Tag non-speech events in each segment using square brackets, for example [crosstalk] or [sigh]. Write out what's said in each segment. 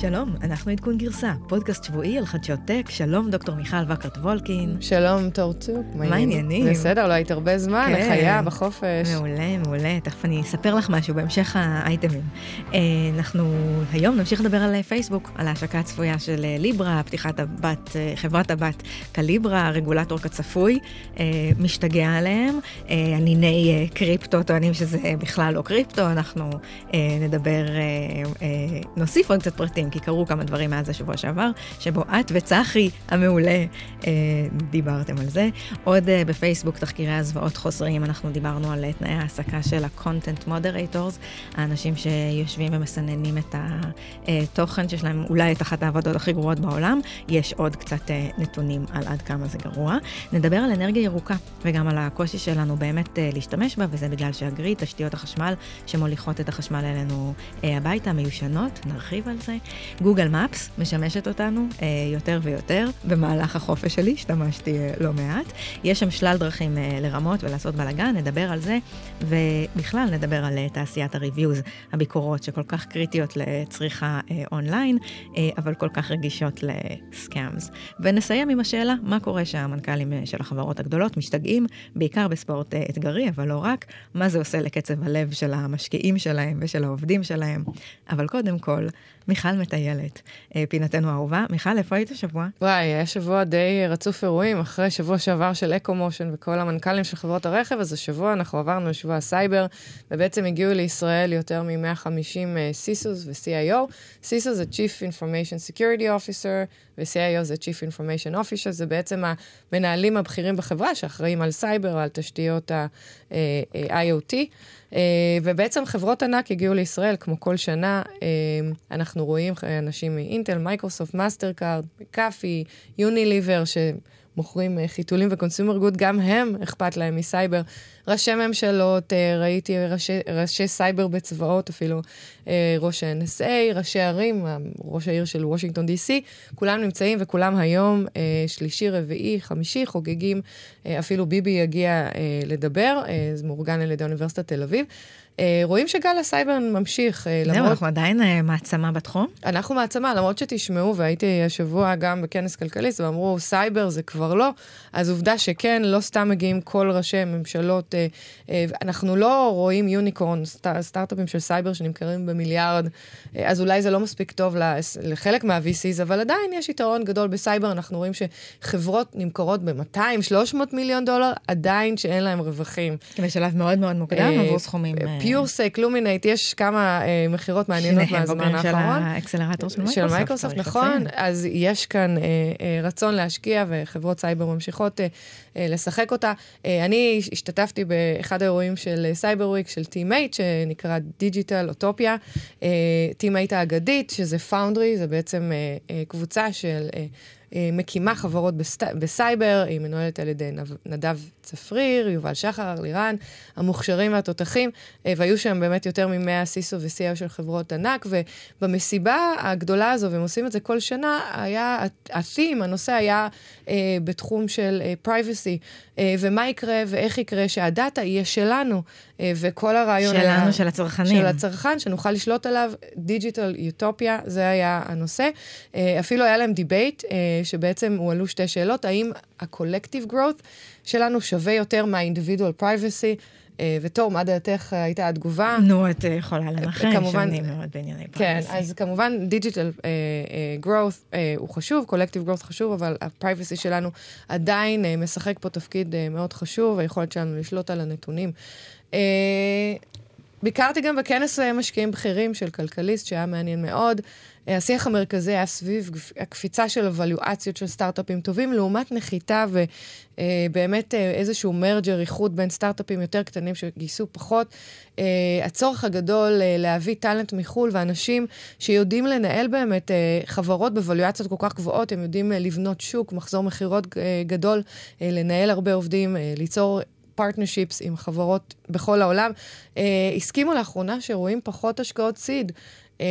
שלום, אנחנו עדכון גרסה, פודקאסט שבועי על חדשות טק. שלום, דוקטור מיכל וקרט וולקין. שלום, תורצוק. מה העניינים? בסדר, לא היית הרבה זמן, כן. היה בחופש? מעולה, מעולה. תכף אני אספר לך משהו בהמשך האייטמים. אה, אנחנו היום נמשיך לדבר על אה, פייסבוק, על ההשקה הצפויה של אה, ליברה, פתיחת הבת, חברת הבת קליברה, רגולטור כצפוי, משתגע עליהם. הניני אה, קריפטו טוענים שזה בכלל לא קריפטו, אנחנו נדבר, נוסיף עוד קצת פרטים, כי קרו כמה דברים מאז השבוע שעבר, שבו את וצחי המעולה אה, דיברתם על זה. עוד אה, בפייסבוק, תחקירי הזוועות חוזרים, אנחנו דיברנו על אה, תנאי ההעסקה של ה-content moderators, האנשים שיושבים ומסננים את התוכן שיש להם אולי את אחת העבודות הכי גרועות בעולם. יש עוד קצת אה, נתונים על עד כמה זה גרוע. נדבר על אנרגיה ירוקה, וגם על הקושי שלנו באמת אה, להשתמש בה, וזה בגלל שהגריד, תשתיות החשמל שמוליכות את החשמל אלינו אה, הביתה, מיושנות, נרחיב על זה. גוגל מפס משמשת אותנו אה, יותר ויותר. במהלך החופש שלי השתמשתי אה, לא מעט. יש שם שלל דרכים אה, לרמות ולעשות בלאגן, נדבר על זה, ובכלל נדבר על אה, תעשיית הריוויוז, הביקורות שכל כך קריטיות לצריכה אה, אונליין, אה, אבל כל כך רגישות לסקאמס. ונסיים עם השאלה, מה קורה שהמנכ"לים אה, של החברות הגדולות משתגעים, בעיקר בספורט אה, אתגרי, אבל לא רק, מה זה עושה לקצב הלב של המשקיעים שלהם ושל העובדים שלהם. אבל קודם כל, מיכל מטיילת, אה, פינתנו האהובה. מיכל, איפה היית השבוע? וואי, היה שבוע די רצוף אירועים, אחרי שבוע שעבר של EcoMotion וכל המנכ"לים של חברות הרכב, אז השבוע אנחנו עברנו לשבוע הסייבר, ובעצם הגיעו לישראל יותר מ-150 סיסוס ו-CIO. CISO זה Chief Information Security Officer, ו-CIO זה Chief Information Officer, זה בעצם המנהלים הבכירים בחברה שאחראים על סייבר, על תשתיות ה-IoT. ובעצם חברות ענק הגיעו לישראל, כמו כל שנה, אנחנו רואים אנשים מאינטל, מייקרוסופט, מאסטר קארד, קאפי, יוניליבר, שמוכרים חיתולים ו consumer good, גם הם אכפת להם מסייבר. ראשי ממשלות, ראיתי ראשי, ראשי סייבר בצבאות, אפילו ראש ה-NSA, ראשי ערים, ראש העיר של וושינגטון DC, כולם נמצאים וכולם היום, שלישי, רביעי, חמישי, חוגגים, אפילו ביבי יגיע לדבר, זה מאורגן על ידי אוניברסיטת תל אביב. רואים שגל הסייבר ממשיך. זהו, למרות... אנחנו עדיין מעצמה בתחום? אנחנו מעצמה, למרות שתשמעו, והייתי השבוע גם בכנס כלכליסט, ואמרו, סייבר זה כבר לא, אז עובדה שכן, לא סתם מגיעים כל ראשי ממשלות. אנחנו לא רואים unicorn, סטארט-אפים של סייבר שנמכרים במיליארד, אז אולי זה לא מספיק טוב לחלק מה-VCs, אבל עדיין יש יתרון גדול בסייבר, אנחנו רואים שחברות נמכרות ב-200-300 מיליון דולר, עדיין שאין להם רווחים. בשלב מאוד מאוד מוקדם, עבור סכומים... PureSec, Luminate, יש כמה אה, מכירות מעניינות מהזמן האחרון. שניהם של האקסלרטור של מייקרוסופט. של מייקרוסופט, נכון. אז יש כאן אה, אה, רצון להשקיע, וחברות סייבר ממשיכות לשחק אותה. אני השתתפתי באחד האירועים של Cyber Week, של Team8, שנקרא Digital Utopia. Team8 האגדית, שזה foundry, זה בעצם קבוצה של... מקימה חברות בסט... בסייבר, היא מנוהלת על ידי נדב צפריר, יובל שחר, לירן, המוכשרים והתותחים, והיו שם באמת יותר מ-100 CISO ו-CEO של חברות ענק, ובמסיבה הגדולה הזו, והם עושים את זה כל שנה, היה, ה-theme, הנושא היה אה, בתחום של אה, privacy, אה, ומה יקרה ואיך יקרה שהדאטה יהיה שלנו, אה, וכל הרעיון שלנו, היה... שלנו, של הצרכנים. של הצרכן, שנוכל לשלוט עליו, digital utopia, זה היה הנושא. אה, אפילו היה להם debate, אה, שבעצם הועלו שתי שאלות, האם ה-collective growth שלנו שווה יותר מה-individual privacy, ותור, מה דעתך הייתה התגובה? נו, את יכולה לנחש, כמובן, שאני מאוד בענייני privacy. כן, אז כמובן, דיג'יטל growth הוא חשוב, collective growth חשוב, אבל ה-privacy שלנו עדיין uh, משחק פה תפקיד uh, מאוד חשוב, היכולת שלנו לשלוט על הנתונים. Uh, ביקרתי גם בכנס משקיעים בכירים של כלכליסט, שהיה מעניין מאוד. השיח המרכזי היה סביב הקפיצה של הוולואציות של סטארט-אפים טובים, לעומת נחיתה ובאמת איזשהו מרג'ר, איחוד בין סטארט-אפים יותר קטנים שגייסו פחות. הצורך הגדול להביא talent מחו"ל ואנשים שיודעים לנהל באמת חברות בוולואציות כל כך גבוהות, הם יודעים לבנות שוק, מחזור מכירות גדול, לנהל הרבה עובדים, ליצור... partnerships עם חברות בכל העולם, אה, הסכימו לאחרונה שרואים פחות השקעות seed. אה,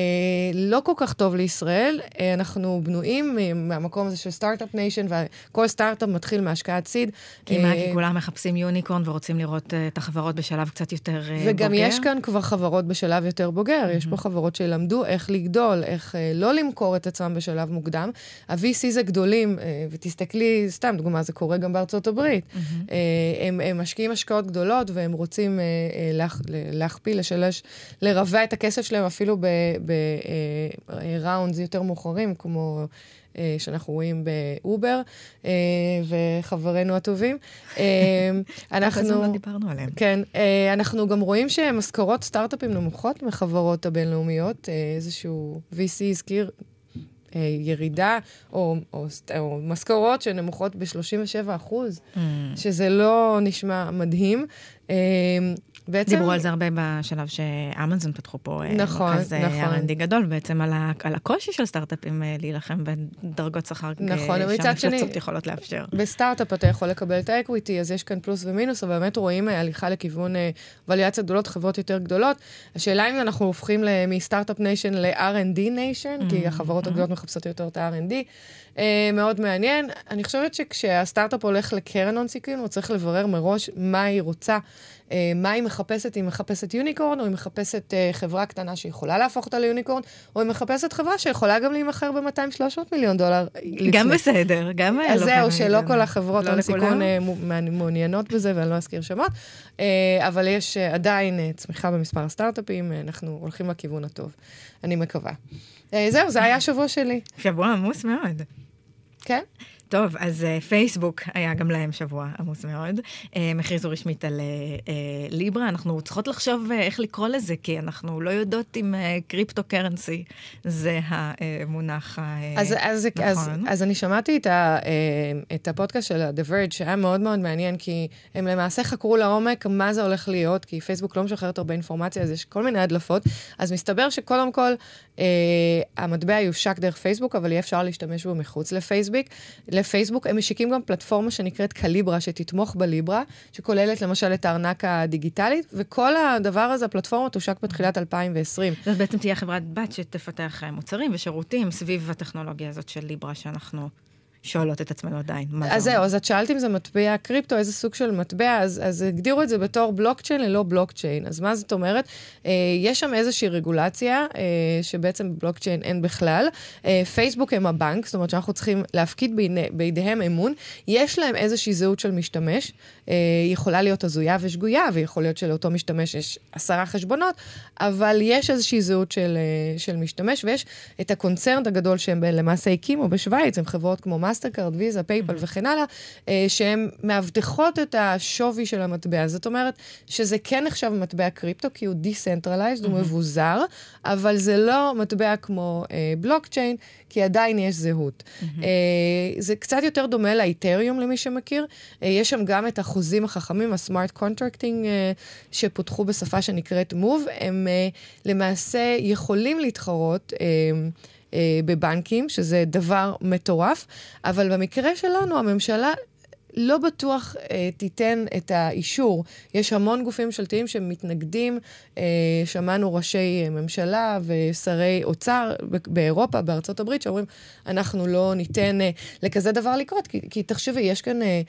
לא כל כך טוב לישראל. אה, אנחנו בנויים מהמקום הזה של סטארט-אפ nation, וכל סטארט-אפ מתחיל מהשקעת seed. כי מה, כי כולם מחפשים יוניקורן ורוצים לראות את החברות בשלב קצת יותר וגם בוגר? וגם יש כאן כבר חברות בשלב יותר בוגר. Mm-hmm. יש פה חברות שלמדו איך לגדול, איך לא למכור את עצמם בשלב מוקדם. ה-VCs הגדולים, ותסתכלי, סתם דוגמה, זה קורה גם בארצות הברית. Mm-hmm. הם, הם משקיעים השקעות גדולות והם רוצים להכ, להכפיל, לשלש, לרבע את הכסף שלהם אפילו בראונדס יותר מאוחרים, כמו אה, שאנחנו רואים באובר, אה, וחברינו הטובים. אה, [laughs] אנחנו... לא דיברנו עליהם. כן, אנחנו גם רואים שמשכורות סטארט-אפים נמוכות מחברות הבינלאומיות. איזשהו VC הזכיר ירידה, או, או, או משכורות שנמוכות ב-37 אחוז, mm. שזה לא נשמע מדהים. בעצם... דיברו על זה הרבה בשלב שאמזון פתחו פה אה, נכון, מרכז אה, נכון. R&D גדול, בעצם על, ה, על הקושי של סטארט-אפים אה, להילחם בדרגות שכר נכון, שהמפלצות יכולות לאפשר. בסטארט-אפ אתה יכול לקבל את ה-equity, אז יש כאן פלוס ומינוס, אבל באמת רואים הליכה לכיוון ולואציות גדולות, חברות יותר גדולות. השאלה אם אנחנו הופכים מסטארט-אפ nation ל-R&D nation, mm-hmm. כי החברות הגדולות מחפשות יותר את ה-R&D. אה, מאוד מעניין. אני חושבת שכשהסטארט-אפ הולך לקרן הון סיכון, הוא צריך לברר מראש מה היא רוצה. אה, מה היא מחפשת? היא מחפשת יוניקורן, או היא מחפשת אה, חברה קטנה שיכולה להפוך אותה ליוניקורן, או היא מחפשת חברה שיכולה גם להימכר ב-200-300 מיליון דולר. גם בסדר, גם... אז זהו, שלא כל החברות לא הון סיכון אה, מעוניינות בזה, ואני לא אזכיר שמות, אבל יש עדיין צמיחה במספר הסטארט-אפים, אנחנו הולכים לכיוון הטוב, אני מקווה. זהו, זה היה השבוע שלי. שבוע עמוס מאוד. כן? טוב, אז uh, פייסבוק היה גם להם שבוע עמוס מאוד. אה, הם הכריזו רשמית על uh, ליברה, אנחנו צריכות לחשוב איך לקרוא לזה, כי אנחנו לא יודעות אם קריפטו קרנסי זה המונח uh, אז, אז, נכון. אז, אז אני שמעתי את, ה, את הפודקאסט של ה-The Verge, שהיה מאוד מאוד מעניין, כי הם למעשה חקרו לעומק מה זה הולך להיות, כי פייסבוק לא משחררת הרבה אינפורמציה, אז יש כל מיני הדלפות. אז מסתבר שקודם כל, uh, המטבע יושק דרך פייסבוק, אבל יהיה אפשר להשתמש בו מחוץ לפייסבוק. לפייסבוק, הם משיקים גם פלטפורמה שנקראת קליברה, שתתמוך בליברה, שכוללת למשל את הארנק הדיגיטלית, וכל הדבר הזה, הפלטפורמה תושק בתחילת 2020. זאת בעצם תהיה חברת בת שתפתח מוצרים ושירותים סביב הטכנולוגיה הזאת של ליברה שאנחנו שואלות את עצמנו עדיין. אז זהו, אז את שאלת אם זה מטבע קריפטו, איזה סוג של מטבע, אז, אז הגדירו את זה בתור בלוקצ'יין ללא בלוקצ'יין. אז מה זאת אומרת? אה, יש שם איזושהי רגולציה, אה, שבעצם בבלוקצ'יין אין בכלל. אה, פייסבוק הם הבנק, זאת אומרת שאנחנו צריכים להפקיד בידי, בידיהם אמון. יש להם איזושהי זהות של משתמש, אה, יכולה להיות הזויה ושגויה, ויכול להיות שלאותו משתמש יש עשרה חשבונות, אבל יש איזושהי זהות של, אה, של משתמש, ויש את הקונצרן הגדול שהם למעשה הקימו בשוויץ, עם חברות כמו מאסטרקארד, ויזה, פייפל mm-hmm. וכן הלאה, אה, שהן מאבטחות את השווי של המטבע. זאת אומרת שזה כן נחשב מטבע קריפטו, כי הוא decentralized, mm-hmm. הוא מבוזר, אבל זה לא מטבע כמו אה, בלוקצ'יין, כי עדיין יש זהות. Mm-hmm. אה, זה קצת יותר דומה לאיתריום, למי שמכיר. אה, יש שם גם את החוזים החכמים, ה-smart contracting, אה, שפותחו בשפה שנקראת Move. הם אה, למעשה יכולים להתחרות. אה, אה, בבנקים, שזה דבר מטורף, אבל במקרה שלנו הממשלה לא בטוח אה, תיתן את האישור. יש המון גופים ממשלתיים שמתנגדים, אה, שמענו ראשי ממשלה ושרי אוצר באירופה, בארצות הברית, שאומרים, אנחנו לא ניתן אה, לכזה דבר לקרות, כי, כי תחשבי, יש כאן... אה,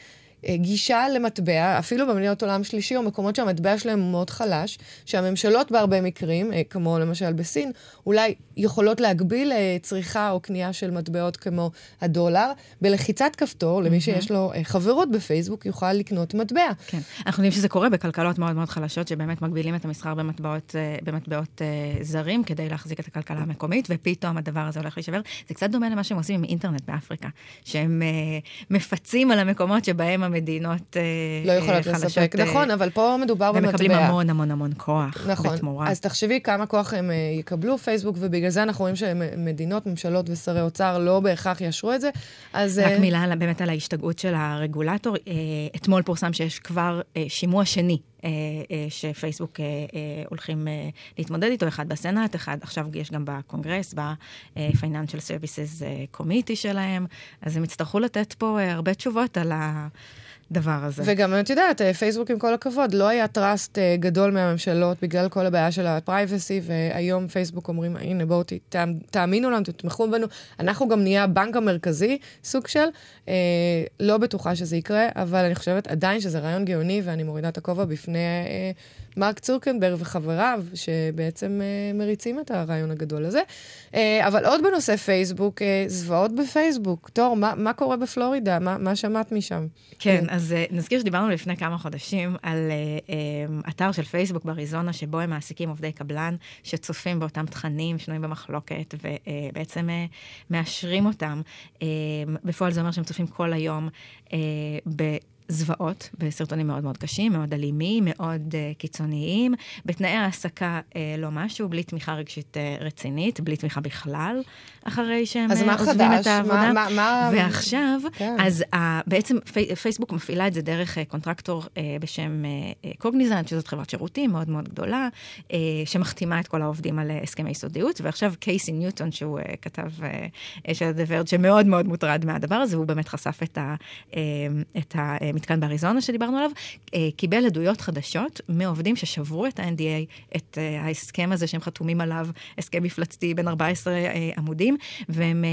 אה, גישה למטבע, אפילו במדינות עולם שלישי, או מקומות שהמטבע שלהם מאוד חלש, שהממשלות בהרבה מקרים, אה, כמו למשל בסין, אולי יכולות להגביל אה, צריכה או קנייה של מטבעות כמו הדולר. בלחיצת כפתור, למי שיש לו חברות בפייסבוק, יוכל לקנות מטבע. כן. אנחנו יודעים שזה קורה בכלכלות מאוד מאוד חלשות, שבאמת מגבילים את המסחר במטבעות, במטבעות זרים כדי להחזיק את הכלכלה המקומית, ופתאום הדבר הזה הולך להישבר. זה קצת דומה למה שהם עושים עם אינטרנט באפריקה, שהם מפצים על המקומות שבהם המדינות אה, לא יכולות חלשות, לספק, אה, נכון, אבל פה מדובר במטבע. ומקבלים המון המון המון כוח נכון, בתמורה. אז תחשבי כמה כוח הם אה, יקבלו פייסבוק, ובגלל זה אנחנו רואים שמדינות, ממשלות ושרי אוצר לא בהכרח יאשרו את זה. אז... רק מילה באמת על ההשתגעות של הרגולטור. אתמול פורסם שיש כבר שימוע שני שפייסבוק הולכים להתמודד איתו, אחד בסנאט, אחד עכשיו יש גם בקונגרס, ב-Financial Services Committee שלהם, אז הם יצטרכו לתת פה הרבה תשובות על ה... הדבר הזה. וגם, את יודעת, פייסבוק, עם כל הכבוד, לא היה טראסט גדול מהממשלות בגלל כל הבעיה של ה-privacy, והיום פייסבוק אומרים, הנה, בואו תאמינו לנו, תתמכו בנו. אנחנו גם נהיה הבנק המרכזי, סוג של. אה, לא בטוחה שזה יקרה, אבל אני חושבת עדיין שזה רעיון גאוני, ואני מורידה את הכובע בפני אה, מרק צורקנברג וחבריו, שבעצם אה, מריצים את הרעיון הגדול הזה. אה, אבל עוד בנושא פייסבוק, אה, זוועות בפייסבוק. תור, מה, מה קורה בפלורידה? מה, מה שמעת משם? כן, אז uh, נזכיר שדיברנו לפני כמה חודשים על אתר של פייסבוק באריזונה, שבו הם מעסיקים עובדי קבלן שצופים באותם תכנים שנויים במחלוקת, ובעצם uh, uh, מאשרים אותם. Uh, בפועל זה אומר שהם צופים כל היום uh, ב... זוועות בסרטונים מאוד מאוד קשים, מאוד אלימים, מאוד uh, קיצוניים, בתנאי העסקה uh, לא משהו, בלי תמיכה רגשית uh, רצינית, בלי תמיכה בכלל, אחרי שהם uh, עוזבים חדש? את העבודה. מה, מה... ועכשיו, כן. אז uh, בעצם פי, פייסבוק מפעילה את זה דרך uh, קונטרקטור uh, בשם uh, קוגניזנט, שזאת חברת שירותים מאוד מאוד גדולה, uh, שמחתימה את כל העובדים על uh, הסכמי סודיות, ועכשיו קייסי ניוטון, שהוא uh, כתב uh, של הדברד, שמאוד מאוד מוטרד מהדבר הזה, הוא באמת חשף את ה... Uh, את ה uh, מתקן באריזונה שדיברנו עליו, אה, קיבל עדויות חדשות מעובדים ששברו את ה-NDA, את אה, ההסכם הזה שהם חתומים עליו, הסכם מפלצתי בין 14 אה, עמודים, והם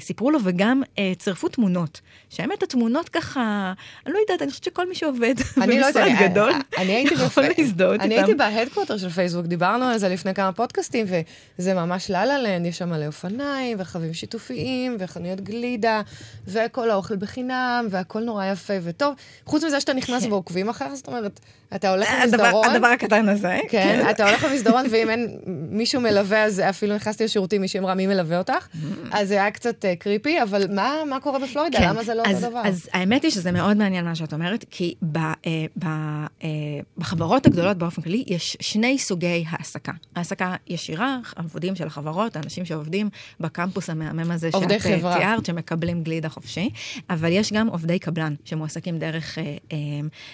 סיפרו לו וגם צירפו תמונות, שהאמת התמונות ככה, אני לא יודעת, אני חושבת שכל מי שעובד [laughs] לא במשרד גדול, יכול להזדהות איתם. אני הייתי בהדקווטר של פייסבוק, דיברנו על זה לפני כמה פודקאסטים, וזה ממש לאלה לנד, יש שם מלא אופניים, ורכבים שיתופיים, וחנויות גלידה, וכל האוכל בחינם, והכל נורא יפה וטוב. חוץ מזה שאתה נכנס. ועוקבים אחר, זאת אומרת, אתה הולך למסדרון. הדבר הקטן הזה. כן, כן, אתה הולך למסדרון, ואם אין מישהו מלווה, אז אפילו נכנסתי לשירותים, מישהי אמרה, מי מלווה אותך? אז זה היה קצת אה, קריפי, אבל מה קורה בפלורידה? כן. למה זה לא אותו דבר? אז האמת היא שזה מאוד מעניין מה שאת אומרת, כי אה, אה, בחברות הגדולות באופן כללי, יש שני סוגי העסקה. העסקה ישירה, עבודים של החברות, האנשים שעובדים בקמפוס המהמם הזה שאת תיארת, שמקבלים גלידה חופשי, אבל יש גם עובדי קבלן שמועסקים דרך,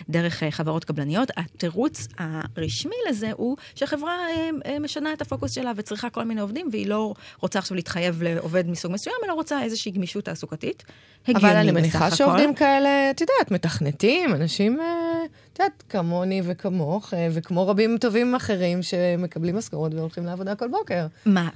דרך חברות קבלניות. התירוץ הרשמי לזה הוא שהחברה אה, אה, משנה את הפוקוס שלה וצריכה כל מיני עובדים, והיא לא רוצה עכשיו להתחייב לעובד מסוג מסוים, אלא רוצה איזושהי גמישות תעסוקתית. אבל אני מניחה שעובדים כאלה, את יודעת, מתכנתים, אנשים, אה, את יודעת, כמוני וכמוך, וכמו רבים טובים אחרים שמקבלים משכורות והולכים לעבודה כל בוקר. מה,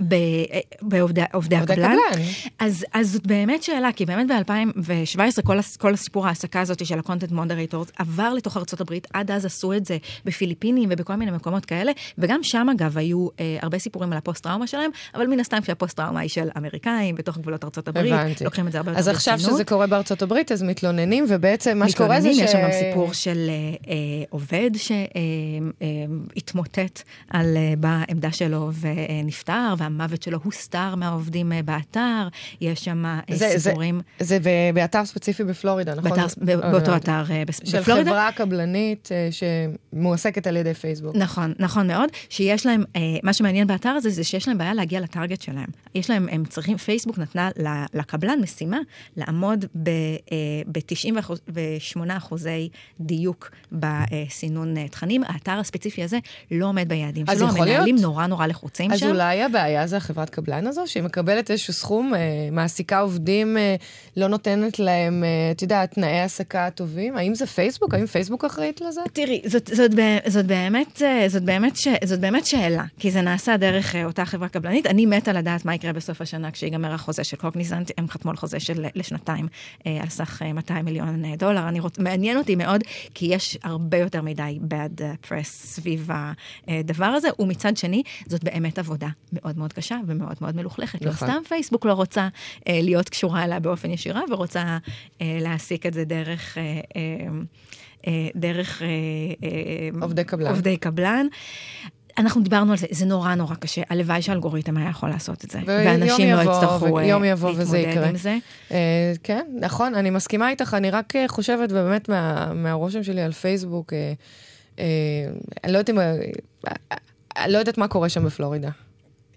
בעובדי הקבלן? קבלן. אז, אז זאת באמת שאלה, כי באמת ב-2017 כל, כל הסיפור ההעסקה הזאת של ה-content moderators עבר לתוך ארה"ב, עד אז עשו את זה בפיליפינים ובכל מיני מקומות כאלה, וגם שם אגב היו אה, הרבה סיפורים על הפוסט-טראומה שלהם, אבל מן הסתם שהפוסט-טראומה היא של אמריקאים בתוך גבולות הבנתי. לוקחים את זה הרבה יותר ברצינות. אז עכשיו שזה קורה הברית, אז מתלוננים, ובעצם מה שקורה זה ש... מתלוננים, יש שם גם סיפור של אה, אה, עובד שהתמוטט אה, אה, על, אה, בעמדה שלו ונפטר, והמוות שלו הוסתר מהעובדים אה, באתר, יש שם אה, זה, סיפורים... זה, זה באתר ספציפי בפלורידה, נכון? באתר, באותו אתר בפלורידה. של חברה קבלנית שמועסקת על ידי פייסבוק. נכון, נכון מאוד, שיש להם, אה, מה שמעניין באתר הזה זה שיש להם בעיה להגיע לטארגט שלהם. יש להם, הם צריכים, פייסבוק נתנה לקבלן משימה לעמוד ב-98 אה, אחוזי דיוק בסינון אה, תכנים. האתר הספציפי הזה לא עומד ביעדים שלו, המנהלים נורא נורא לחוצים אז שם. אז אולי הבעיה זה החברת קבלן הזו, שהיא מקבלת איזשהו סכום, מעסיקה עובדים, לא נותנת להם, את יודעת, תנאי העסקה טובים? האם זה פייסבוק? האם פייסבוק אחראית לזה? תראי, זאת, זאת, זאת, באמת, זאת, באמת ש, זאת באמת שאלה, כי זה נעשה דרך אה, אותה חברה קבלנית. אני מתה לדעת מה יקרה בסוף השנה כשיגמר החוזה של קוגניזנט, הם חתמו על חוזה של לשנתיים, אה, על סך 200 אה, מיליון דולר. אני רוצ... מעניין אותי מאוד, כי יש הרבה יותר מדי bad press סביב הדבר הזה, ומצד שני, זאת באמת עבודה מאוד מאוד קשה ומאוד מאוד מלוכלכת. לא נכון. לא סתם פייסבוק לא רוצה להיות קשורה אליה באופן ישירה, ורוצה להעסיק את זה דרך... אה, דרך אה, אה, עובדי קבלן. עובדי קבלן. אנחנו דיברנו על זה, זה נורא נורא קשה. הלוואי שאלגוריתם היה יכול לעשות את זה. ואנשים לא יצטרכו להתמודד עם זה. כן, נכון, אני מסכימה איתך, אני רק חושבת באמת מהרושם שלי על פייסבוק, אני לא יודעת אם... אני לא יודעת מה קורה שם בפלורידה.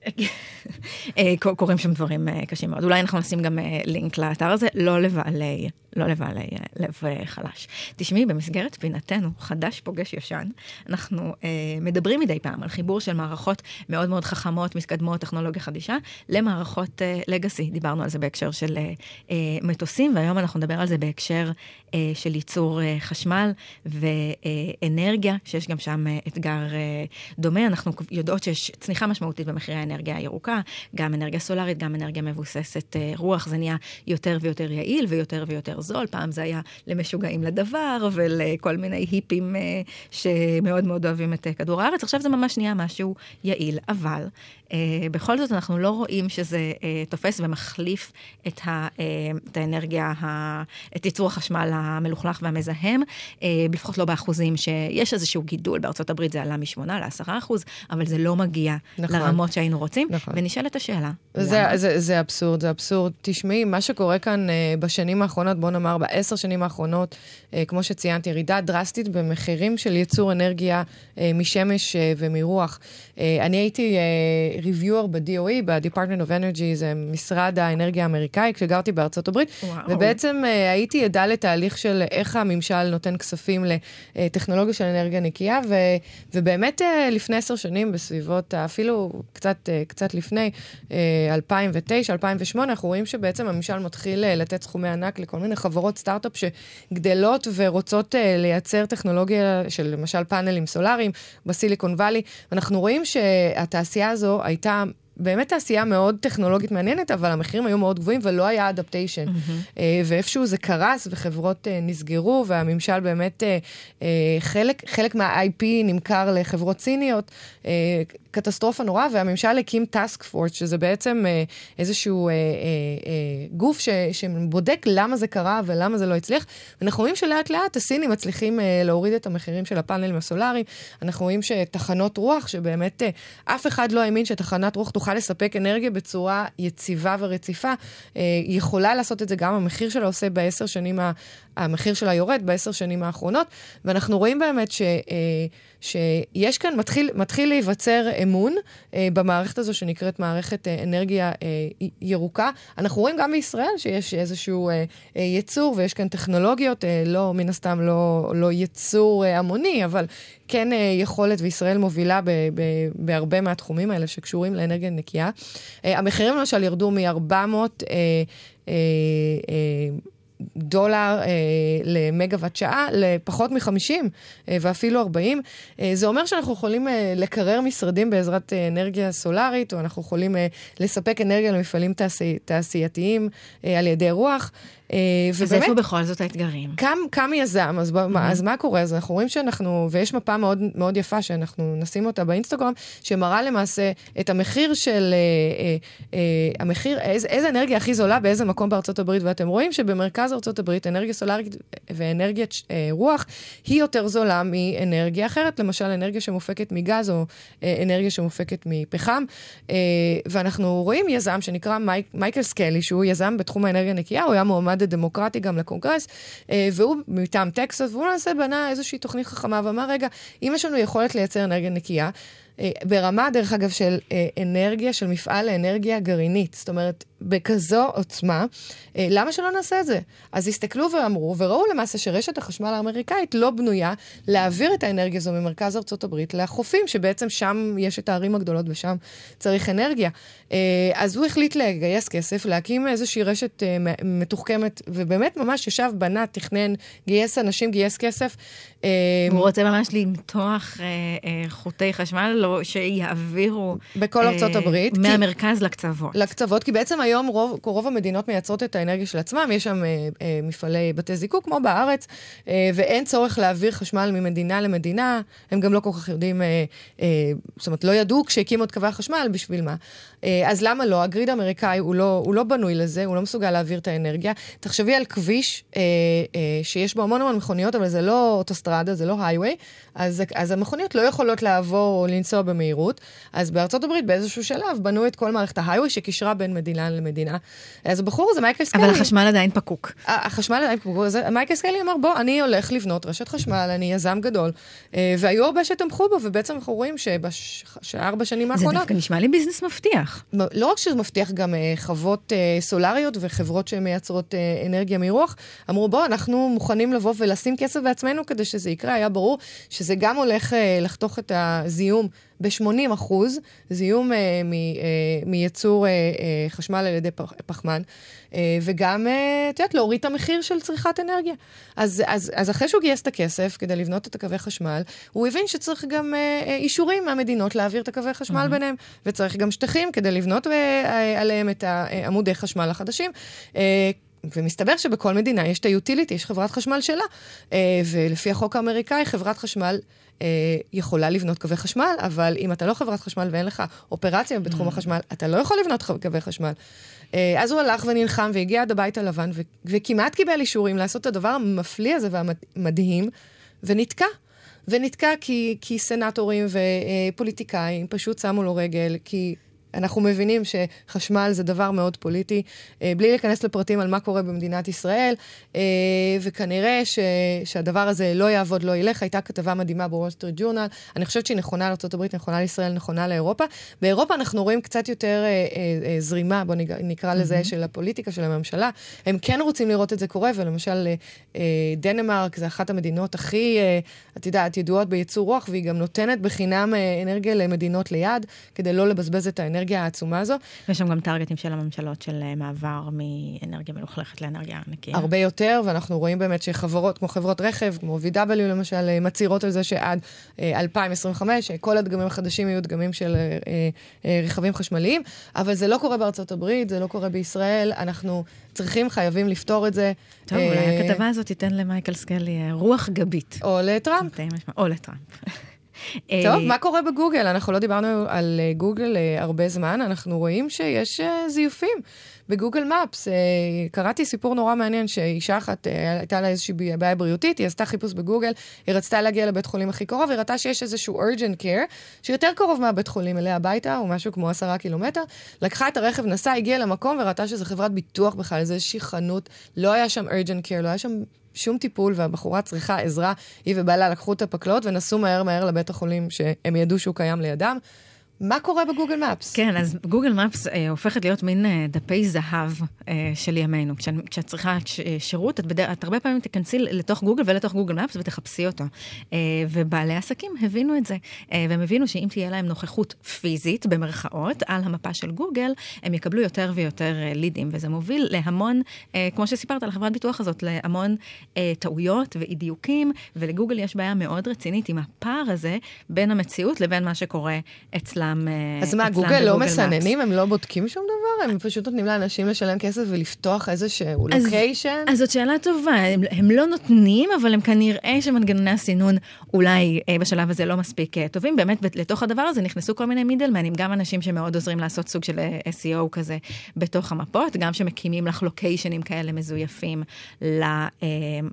[laughs] קורים שם דברים קשים מאוד. אולי אנחנו נשים גם לינק לאתר הזה, לא לבעלי לא לבעלי לב חלש. תשמעי, במסגרת פינתנו, חדש פוגש ישן, אנחנו אה, מדברים מדי פעם על חיבור של מערכות מאוד מאוד חכמות, מתקדמות, טכנולוגיה חדישה, למערכות אה, לגאסי. דיברנו על זה בהקשר של אה, אה, מטוסים, והיום אנחנו נדבר על זה בהקשר אה, של ייצור אה, חשמל ואנרגיה, שיש גם שם אה, אתגר אה, דומה. אנחנו יודעות שיש צניחה משמעותית במחירי האנרגיה הירוקה, גם אנרגיה סולארית, גם אנרגיה מבוססת אה, רוח, זה נהיה יותר ויותר יעיל ויותר ויותר זול. פעם זה היה למשוגעים לדבר ולכל מיני היפים אה, שמאוד מאוד אוהבים את אה, כדור הארץ, עכשיו זה ממש נהיה משהו יעיל, אבל אה, בכל זאת אנחנו לא רואים שזה תופס ומחליף את, ה, את האנרגיה, את ייצור החשמל המלוכלך והמזהם, לפחות לא באחוזים שיש איזשהו גידול, בארצות הברית זה עלה מ-8 ל-10 אחוז, אבל זה לא מגיע נכון. לרמות שהיינו רוצים, נכון. ונשאלת השאלה. זה, זה, זה אבסורד, זה אבסורד. תשמעי, מה שקורה כאן בשנים האחרונות, בוא נאמר בעשר שנים האחרונות, אה, כמו שציינתי, ירידה דרסטית במחירים של ייצור אנרגיה אה, משמש אה, ומרוח. אה, אני הייתי אה, ריוויור ב-DOE, ב-Department of Energy, זה משרד האנרגיה האמריקאי, כשגרתי בארצות הברית, וואו. ובעצם אה, הייתי עדה לתהליך של איך הממשל נותן כספים לטכנולוגיה של אנרגיה נקייה, ו, ובאמת אה, לפני עשר שנים, בסביבות, אפילו קצת, אה, קצת לפני, אה, 2009, 2008, אנחנו רואים שבעצם הממשל מתחיל אה, לתת סכומי ענק לכל מיני חברות סטארט-אפ שגדלות ורוצות אה, לייצר טכנולוגיה של למשל פאנלים סולאריים בסיליקון וואלי, ואנחנו רואים שהתעשייה הזו הייתה באמת תעשייה מאוד טכנולוגית מעניינת, אבל המחירים היו מאוד גבוהים ולא היה אדפטיישן. Mm-hmm. ואיפשהו זה קרס וחברות uh, נסגרו, והממשל באמת, uh, חלק, חלק מה-IP נמכר לחברות סיניות, קטסטרופה נורא, והממשל הקים טאסק פורט, שזה בעצם uh, איזשהו uh, uh, uh, גוף ש, שבודק למה זה קרה ולמה זה לא הצליח. ואנחנו רואים שלאט לאט הסינים מצליחים uh, להוריד את המחירים של הפאנלים הסולאריים. אנחנו רואים שתחנות רוח, שבאמת uh, אף אחד לא האמין שתחנת רוח תוכל... לספק אנרגיה בצורה יציבה ורציפה, אה, יכולה לעשות את זה גם המחיר שלה עושה בעשר שנים, המחיר שלה יורד בעשר שנים האחרונות, ואנחנו רואים באמת ש... אה, שיש כאן, מתחיל, מתחיל להיווצר אמון אה, במערכת הזו שנקראת מערכת אה, אנרגיה אה, ירוקה. אנחנו רואים גם בישראל שיש איזשהו אה, אה, ייצור ויש כאן טכנולוגיות, אה, לא, מן הסתם לא, לא ייצור אה, המוני, אבל כן אה, יכולת, וישראל מובילה ב, ב, בהרבה מהתחומים האלה שקשורים לאנרגיה נקייה. אה, המחירים למשל ירדו מ-400... דולר אה, למגוואט שעה לפחות מ-50 אה, ואפילו 40. אה, זה אומר שאנחנו יכולים אה, לקרר משרדים בעזרת אה, אנרגיה סולארית, או אנחנו יכולים אה, לספק אנרגיה למפעלים תעשי, תעשייתיים אה, על ידי רוח. אה, אז איפה בכל זאת האתגרים? קם, קם יזם, אז, mm-hmm. מה, אז מה קורה? אז אנחנו רואים שאנחנו, ויש מפה מאוד, מאוד יפה שאנחנו נשים אותה באינסטגרם, שמראה למעשה את המחיר של, אה, אה, אה, המחיר, איזה, איזה אנרגיה הכי זולה באיזה מקום בארצות הברית, ואתם רואים שבמרכז ארצות הברית אנרגיה סולארית ואנרגיית אה, רוח היא יותר זולה מאנרגיה אחרת, למשל אנרגיה שמופקת מגז או אה, אנרגיה שמופקת מפחם, אה, ואנחנו רואים יזם שנקרא מייק, מייקל סקלי, שהוא יזם בתחום האנרגיה נקייה, הוא היה מועמד המועמד הדמוקרטי גם לקונגרס, אה, והוא מטעם טקסס, והוא למעשה בנה איזושהי תוכנית חכמה ואמר, רגע, אם יש לנו יכולת לייצר אנרגיה נקייה, ברמה, דרך אגב, של אה, אנרגיה, של מפעל לאנרגיה גרעינית. זאת אומרת, בכזו עוצמה, אה, למה שלא נעשה את זה? אז הסתכלו ואמרו, וראו למעשה שרשת החשמל האמריקאית לא בנויה להעביר את האנרגיה הזו ממרכז ארצות הברית לחופים, שבעצם שם יש את הערים הגדולות ושם צריך אנרגיה. אז הוא החליט לגייס כסף, להקים איזושהי רשת מתוחכמת, ובאמת ממש ישב, בנה, תכנן, גייס אנשים, גייס כסף. הוא רוצה ממש למתוח חוטי חשמל? לא, שיעבירו... בכל אה, ארצות הברית. מהמרכז כי, לקצוות. לקצוות, כי בעצם היום רוב, רוב המדינות מייצרות את האנרגיה של עצמם, יש שם אה, אה, מפעלי בתי זיקוק כמו בארץ, אה, ואין צורך להעביר חשמל ממדינה למדינה, הם גם לא כל כך יודעים, אה, אה, זאת אומרת, לא ידעו כשהקימו את קווי החשמל, בשביל מה. אה, אז למה לא? הגריד האמריקאי הוא לא, הוא לא בנוי לזה, הוא לא מסוגל להעביר את האנרגיה. תחשבי על כביש אה, אה, שיש בו המון המון מכוניות, אבל זה לא אוטוסטרדה, זה לא הייווי, אז, אז המכוניות לא יכולות לעבור או לנסוע במהירות. אז בארצות הברית באיזשהו שלב בנו את כל מערכת ה-highway שקישרה בין מדינה למדינה. אז הבחור הזה, מייקל סקלי... אבל החשמל עדיין פקוק. החשמל עדיין פקוק. אז מייקל סקלי אמר, בוא, אני הולך לבנות רשת חשמל, אני יזם גדול. אה, והיו הרבה שתמכו בו, ובעצם אנחנו רואים שבארבע שנים האחרונות... זה דווקא נשמע לי ביזנס מבטיח. לא רק שזה מבטיח, גם אה, חוות אה, סולריות וחברות שמייצרות אנרגיה מרוח, אמרו, בוא, אנחנו מוכנים לבוא ולשים כסף בעצמנו כדי שזה יקרה. היה ברור שזה גם הולך לחתוך את הזיהום ב-80 אחוז, זיהום אה, מ, אה, מייצור אה, אה, חשמל על ידי פח, פחמן, אה, וגם, אה, את יודעת, להוריד את המחיר של צריכת אנרגיה. אז, אז, אז אחרי שהוא גייס את הכסף כדי לבנות את הקווי חשמל, הוא הבין שצריך גם אה, אה, אישורים מהמדינות להעביר את הקווי חשמל mm-hmm. ביניהם, וצריך גם שטחים כדי לבנות אה, עליהם את עמודי חשמל החדשים. ומסתבר שבכל מדינה יש את היוטיליטי, יש חברת חשמל שלה. אה, ולפי החוק האמריקאי, חברת חשמל אה, יכולה לבנות קווי חשמל, אבל אם אתה לא חברת חשמל ואין לך אופרציה בתחום mm. החשמל, אתה לא יכול לבנות קווי חשמל. אה, אז הוא הלך ונלחם והגיע עד הבית הלבן, ו- וכמעט קיבל אישורים לעשות את הדבר המפליא הזה והמדהים, ונתקע. ונתקע כי, כי סנטורים ופוליטיקאים פשוט שמו לו רגל, כי אנחנו מבינים שחשמל זה דבר מאוד פוליטי, אה, בלי להיכנס לפרטים על מה קורה במדינת ישראל, אה, וכנראה ש, שהדבר הזה לא יעבוד, לא ילך. הייתה כתבה מדהימה בוול סטריט ג'ורנל, אני חושבת שהיא נכונה לארה"ב, נכונה לישראל, נכונה לאירופה. באירופה אנחנו רואים קצת יותר אה, זרימה, בואו נקרא לזה, mm-hmm. של הפוליטיקה, של הממשלה. הם כן רוצים לראות את זה קורה, ולמשל דנמרק זה אחת המדינות הכי, את יודעת, ידועות בייצור רוח, והיא גם נותנת בחינם אנרגיה למדינות ליד, כדי לא לבזבז את האנרגיה. האנרגיה העצומה הזו. יש שם גם טרגטים של הממשלות של אה, מעבר מאנרגיה מלוכלכת לאנרגיה נקייה. הרבה יותר, ואנחנו רואים באמת שחברות כמו חברות רכב, כמו VW למשל, אה, מצהירות על זה שעד 2025 אה, כל הדגמים החדשים יהיו דגמים של רכבים חשמליים, אבל זה לא קורה בארצות הברית, זה לא קורה בישראל, אנחנו צריכים, חייבים לפתור את זה. טוב, אולי הכתבה הזאת תיתן למייקל סקלי רוח גבית. או לטראמפ. או לטראמפ. [laughs] טוב, מה קורה בגוגל? אנחנו לא דיברנו על אה, גוגל אה, הרבה זמן, אנחנו רואים שיש אה, זיופים. בגוגל מפס, קראתי סיפור נורא מעניין שאישה אחת, הייתה לה איזושהי בעיה בריאותית, היא עשתה חיפוש בגוגל, היא רצתה להגיע לבית חולים הכי קרוב, היא ראתה שיש איזשהו urgent care, שיותר קרוב מהבית חולים אליה הביתה, הוא משהו כמו עשרה קילומטר, לקחה את הרכב, נסעה, הגיעה למקום וראתה שזו חברת ביטוח בכלל, זו איזושהי חנות, לא היה שם urgent care, לא היה שם שום טיפול, והבחורה צריכה עזרה, היא ובעלה לקחו את הפקלות ונסעו מהר מהר לבית החולים שהם ידעו שהוא קיים לידם. מה קורה בגוגל מפס? כן, אז גוגל מפס אה, הופכת להיות מין אה, דפי זהב אה, של ימינו. כשאת, צריכה ש, שירות, את, בדרך, את הרבה פעמים תיכנסי לתוך גוגל ולתוך גוגל מפס ותחפשי אותו. אה, ובעלי עסקים הבינו את זה, אה, והם הבינו שאם תהיה להם נוכחות פיזית, במרכאות, על המפה של גוגל, הם יקבלו יותר ויותר אה, לידים, וזה מוביל להמון, אה, כמו שסיפרת על החברת ביטוח הזאת, להמון אה, טעויות ואי דיוקים, ולגוגל יש בעיה מאוד רצינית עם הפער הזה בין המציאות לבין מה שקורה אצלם. אצלם אה, אז מה, גוגל לא מסננים? הם לא בודקים שום דבר? הם פשוט נותנים לאנשים לשלם כסף ולפתוח איזשהו לוקיישן? אז זאת שאלה טובה. הם, הם לא נותנים, אבל הם כנראה שמנגנוני הסינון אולי אה, בשלב הזה לא מספיק אה, טובים. באמת, לתוך הדבר הזה נכנסו כל מיני מידלמנים, גם אנשים שמאוד עוזרים לעשות סוג של אה, SEO כזה בתוך המפות, גם שמקימים לך לוקיישנים כאלה מזויפים ל, אה,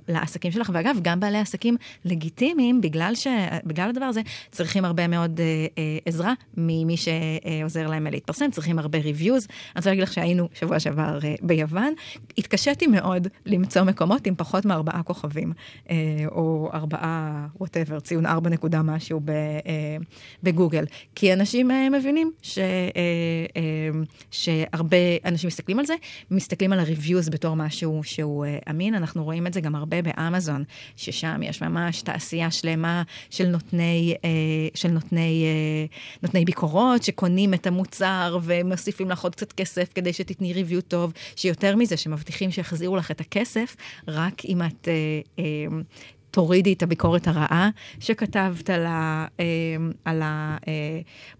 לעסקים שלך. ואגב, גם בעלי עסקים לגיטימיים, בגלל, ש, בגלל הדבר הזה, צריכים הרבה מאוד אה, אה, עזרה. ממי שעוזר להם להתפרסם, צריכים הרבה ריוויוז. אני רוצה להגיד לך שהיינו שבוע שעבר אה, ביוון, התקשיתי מאוד למצוא מקומות עם פחות מארבעה כוכבים, אה, או ארבעה, ווטאבר, ציון ארבע נקודה משהו אה, בגוגל. כי אנשים מבינים ש, שהרבה אנשים מסתכלים על זה, מסתכלים על הריוויוז בתור משהו שהוא אמין. אנחנו רואים את זה גם הרבה באמזון, ששם יש ממש תעשייה שלמה של נותני, של נותני, נותני ביקורות שקונים את המוצר ומוסיפים לך עוד קצת כסף כדי שתתני review טוב, שיותר מזה, שמבטיחים שיחזירו לך את הכסף, רק אם את אה, אה, תורידי את הביקורת הרעה שכתבת על, ה, אה, על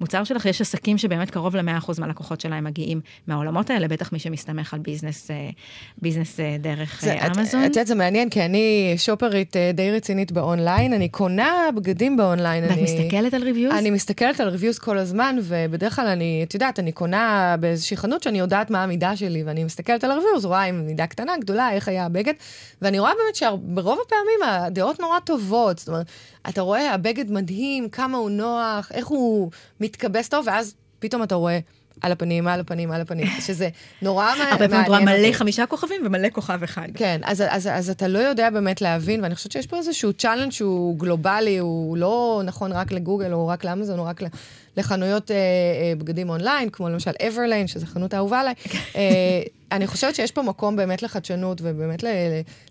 המוצר שלך. יש עסקים שבאמת קרוב ל-100% מהלקוחות שלהם מגיעים מהעולמות האלה, בטח מי שמסתמך על ביזנס, אה, ביזנס אה, דרך זה, אמזון. את יודעת, זה מעניין, כי אני שופרית די רצינית באונליין, אני קונה בגדים באונליין. ואת אני, מסתכלת על reviews? אני מסתכלת על reviews כל הזמן, ובדרך כלל אני, את יודעת, אני קונה באיזושהי חנות שאני יודעת מה המידה שלי, ואני מסתכלת על ה-reviews, רואה אם מידה קטנה, גדולה, איך היה הבגד, ואני רואה באמת שברוב הפעמים דעות נורא טובות. זאת אומרת, אתה רואה, הבגד מדהים, כמה הוא נוח, איך הוא מתכבס טוב, ואז פתאום אתה רואה על הפנים, על הפנים, על הפנים, [laughs] שזה נורא מעניין. הרבה פעמים את רואה מלא חמישה כוכבים ומלא כוכב אחד. כן, אז, אז, אז אתה לא יודע באמת להבין, ואני חושבת שיש פה איזשהו challenge שהוא גלובלי, הוא לא נכון רק לגוגל או רק לאמזון או רק לחנויות אה, אה, בגדים אונליין, כמו למשל Everlane, שזו חנות אהובה עליי. אה, אני חושבת שיש פה מקום באמת לחדשנות, ובאמת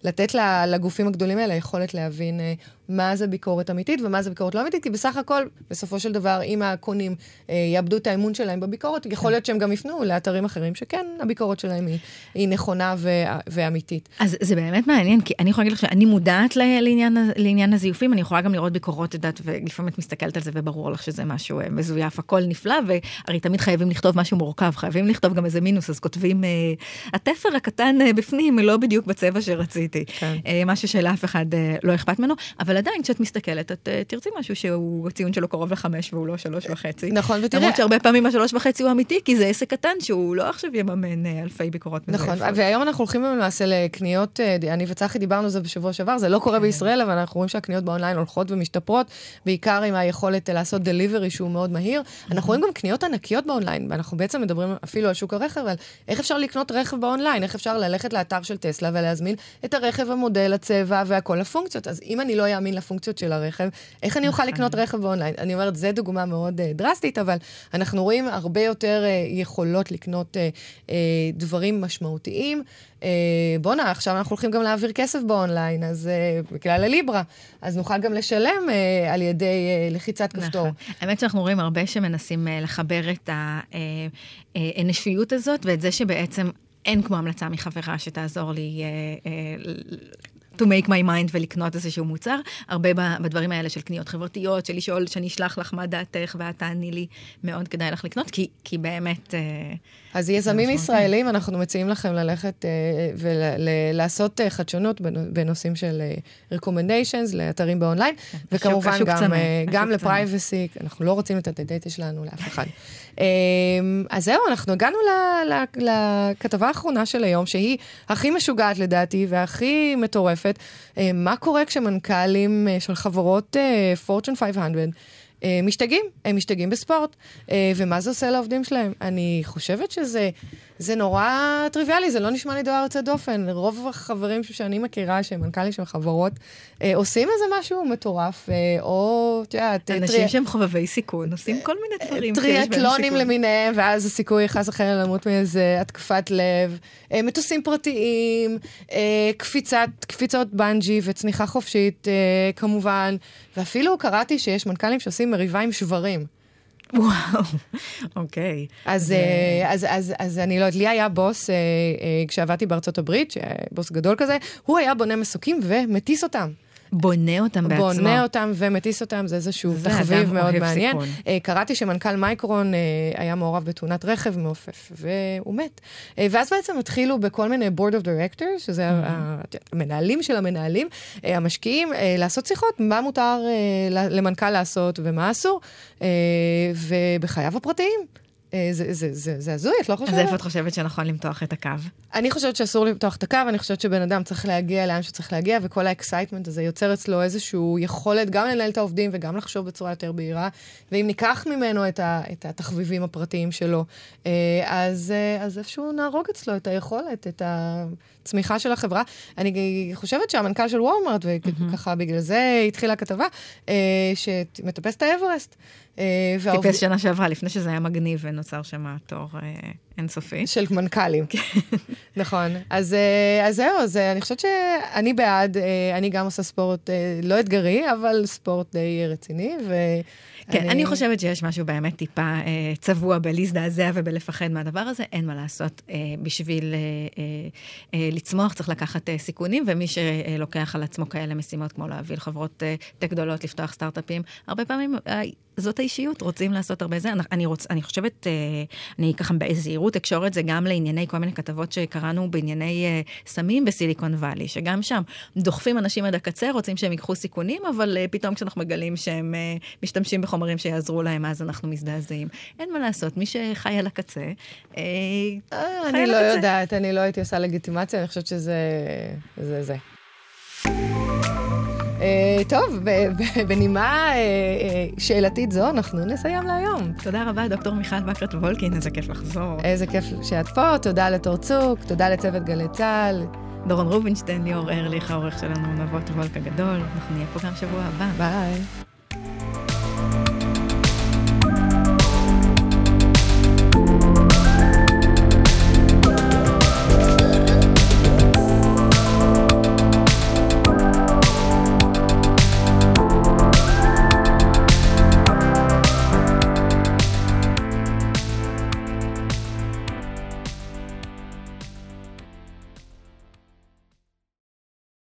לתת לגופים הגדולים האלה יכולת להבין אה, מה זה ביקורת אמיתית ומה זה ביקורת לא אמיתית, כי בסך הכל, בסופו של דבר, אם הקונים אה, יאבדו את האמון שלהם בביקורת, יכול להיות שהם גם יפנו לאתרים אחרים, שכן, הביקורת שלהם היא, היא נכונה ו, ואמיתית. אז זה באמת מעניין, כי אני יכולה להגיד לך שאני מודעת לעניין, לעניין הזיופים, אני יכולה גם לראות ביקורות, את יודעת, ולפעמים את מסתכלת על זה וברור לך שזה משהו אה, מזויף, הכל נפלא, והרי תמיד חייבים לכתוב משהו מורכב, חייבים לכתוב גם איזה מינוס, אז כותבים, התפר הקטן בפנים לא בדיוק בצבע שרציתי. כן. משהו שלאף אחד לא אכפת ממנו, אבל עדיין כשאת מסתכלת, את תרצי משהו שהוא, הציון שלו קרוב לחמש והוא לא שלוש וחצי. נכון, ותראה... למרות שהרבה פעמים השלוש וחצי הוא אמיתי, כי זה עסק קטן שהוא לא עכשיו יממן אלפי ביקורות. נכון, והיום אנחנו הולכים למעשה לקניות, אני וצחי דיברנו על זה בשבוע שעבר, זה לא קורה כן. בישראל, אבל אנחנו רואים שהקניות באונליין הולכות ומשתפרות, בעיקר עם היכולת לעשות דליברי שהוא מאוד מהיר. אנחנו רואים גם קניות ענקיות באונליין, ואנחנו בעצם מדברים אפילו על שוק הרכב, על איך אפשר לקנות רכב באונליין, איך אפשר ללכת לאתר של טסלה ולהזמין את הרכב, המודל, הצבע והכל הפונקציות. אז אם אני לא אאמין לפונקציות של הרכב, איך אני אוכל לקנות רכב באונליין? אני אומרת, זו דוגמה מאוד אה, דרסטית, אבל אנחנו רואים הרבה יותר אה, יכולות לקנות uh, uh, דברים משמעותיים. אה, בואנה, עכשיו אנחנו הולכים גם להעביר כסף באונליין, אז אה, בגלל הליברה, אז נוכל גם לשלם uh, על ידי לחיצת נכון. כפתור. האמת שאנחנו רואים הרבה שמנסים לחבר את האנושיות הזאת, ואת זה שבעצם אין כמו המלצה מחברה שתעזור לי uh, uh, to make my mind ולקנות איזשהו מוצר. הרבה בדברים האלה של קניות חברתיות, של לשאול, שאני אשלח לך מה דעתך ואת תעני לי, מאוד כדאי לך לקנות, כי, כי באמת... אה, אז יזמים ישראלים, אנחנו מציעים לכם ללכת uh, ולעשות uh, חדשנות בנושאים של recommendations לאתרים באונליין, כן, וכמובן גם, גם לפרייבסי, אנחנו לא רוצים את הדאטה שלנו לאף אחד. Um, אז זהו, אנחנו הגענו לכתבה האחרונה של היום, שהיא הכי משוגעת לדעתי והכי מטורפת. Uh, מה קורה כשמנכ"לים uh, של חברות uh, Fortune 500 אה, משתגעים, הם משתגעים בספורט. אה, ומה זה עושה לעובדים שלהם? אני חושבת שזה זה נורא טריוויאלי, זה לא נשמע לי דבר יוצא דופן. רוב החברים שאני מכירה, שהם מנכ"לים של חברות, אה, עושים איזה משהו מטורף, או, את יודעת... אנשים טרי... שהם חובבי סיכון, עושים כל מיני דברים טריאטלונים למיניהם, ואז הסיכוי חס וחלילה למות מאיזה התקפת לב, מטוסים פרטיים, קפיצת, קפיצות בנג'י וצניחה חופשית, כמובן. ואפילו קראתי שיש מנכ"לים שעושים מריבה עם שברים. וואו, אוקיי. אז. אה, אז, אז, אז אני לא יודעת, לי היה בוס, אה, אה, כשעבדתי בארצות הברית, בוס גדול כזה, הוא היה בונה מסוקים ומטיס אותם. בונה אותם בעצמו. בונה אותם ומטיס אותם, זה איזשהו תחביב מאוד מעניין. Uh, קראתי שמנכ"ל מייקרון uh, היה מעורב בתאונת רכב מעופף, והוא מת. Uh, ואז בעצם התחילו בכל מיני board of directors, שזה mm-hmm. המנהלים של המנהלים, המשקיעים, לעשות שיחות, מה מותר למנכ"ל לעשות ומה אסור, ובחייו הפרטיים. אה, זה הזוי, את לא חושבת? אז איפה את חושבת שנכון למתוח את הקו? אני חושבת שאסור למתוח את הקו, אני חושבת שבן אדם צריך להגיע לאן שצריך להגיע, וכל ה-excitement הזה יוצר אצלו איזושהי יכולת גם לנהל את העובדים וגם לחשוב בצורה יותר בהירה. ואם ניקח ממנו את, ה, את התחביבים הפרטיים שלו, אה, אז, אה, אז איפשהו נהרוג אצלו את היכולת, את הצמיחה של החברה. אני חושבת שהמנכ"ל של וולמארט, וככה בגלל זה התחילה הכתבה, שמטפס את האברסט. אה, טיפס שנה שעברה, לפני שזה היה מגניב ונוצר שם תור אה, אינסופי. של מנכ"לים. כן. נכון. אז, אה, אז זהו, אז אני חושבת שאני בעד, אני גם עושה ספורט לא אתגרי, אבל ספורט די רציני, ו... כן, אני... אני חושבת שיש משהו באמת טיפה אה, צבוע בלהזדעזע ובלפחד מהדבר הזה, אין מה לעשות. אה, בשביל אה, אה, אה, לצמוח צריך לקחת אה, סיכונים, ומי שלוקח על עצמו כאלה משימות, כמו להביא לחברות אה, טק גדולות, לפתוח סטארט-אפים, הרבה פעמים אה, זאת האישיות, רוצים לעשות הרבה זה. אני, רוצ, אני חושבת, אה, אני ככה בזהירות אקשור את זה גם לענייני כל מיני כתבות שקראנו בענייני אה, סמים בסיליקון וואלי, שגם שם דוחפים אנשים עד הקצה, רוצים שהם ייקחו סיכונים, אבל אה, פתאום כשאנחנו מגלים שהם משתמשים בחומרים שיעזרו להם, אז אנחנו מזדעזעים. אין מה לעשות, מי שחי על הקצה, חי על הקצה. אני לא יודעת, אני לא הייתי עושה לגיטימציה, אני חושבת שזה... זה זה. טוב, בנימה שאלתית זו, אנחנו נסיים להיום. תודה רבה, דוקטור מיכל בקרת וולקין, איזה כיף לחזור. איזה כיף שאת פה, תודה לתור צוק, תודה לצוות גלי צה"ל. דורון רובינשטיין, ליאור ארליך, העורך שלנו, נבות וולק הגדול. אנחנו נהיה פה גם שבוע הבא. ביי.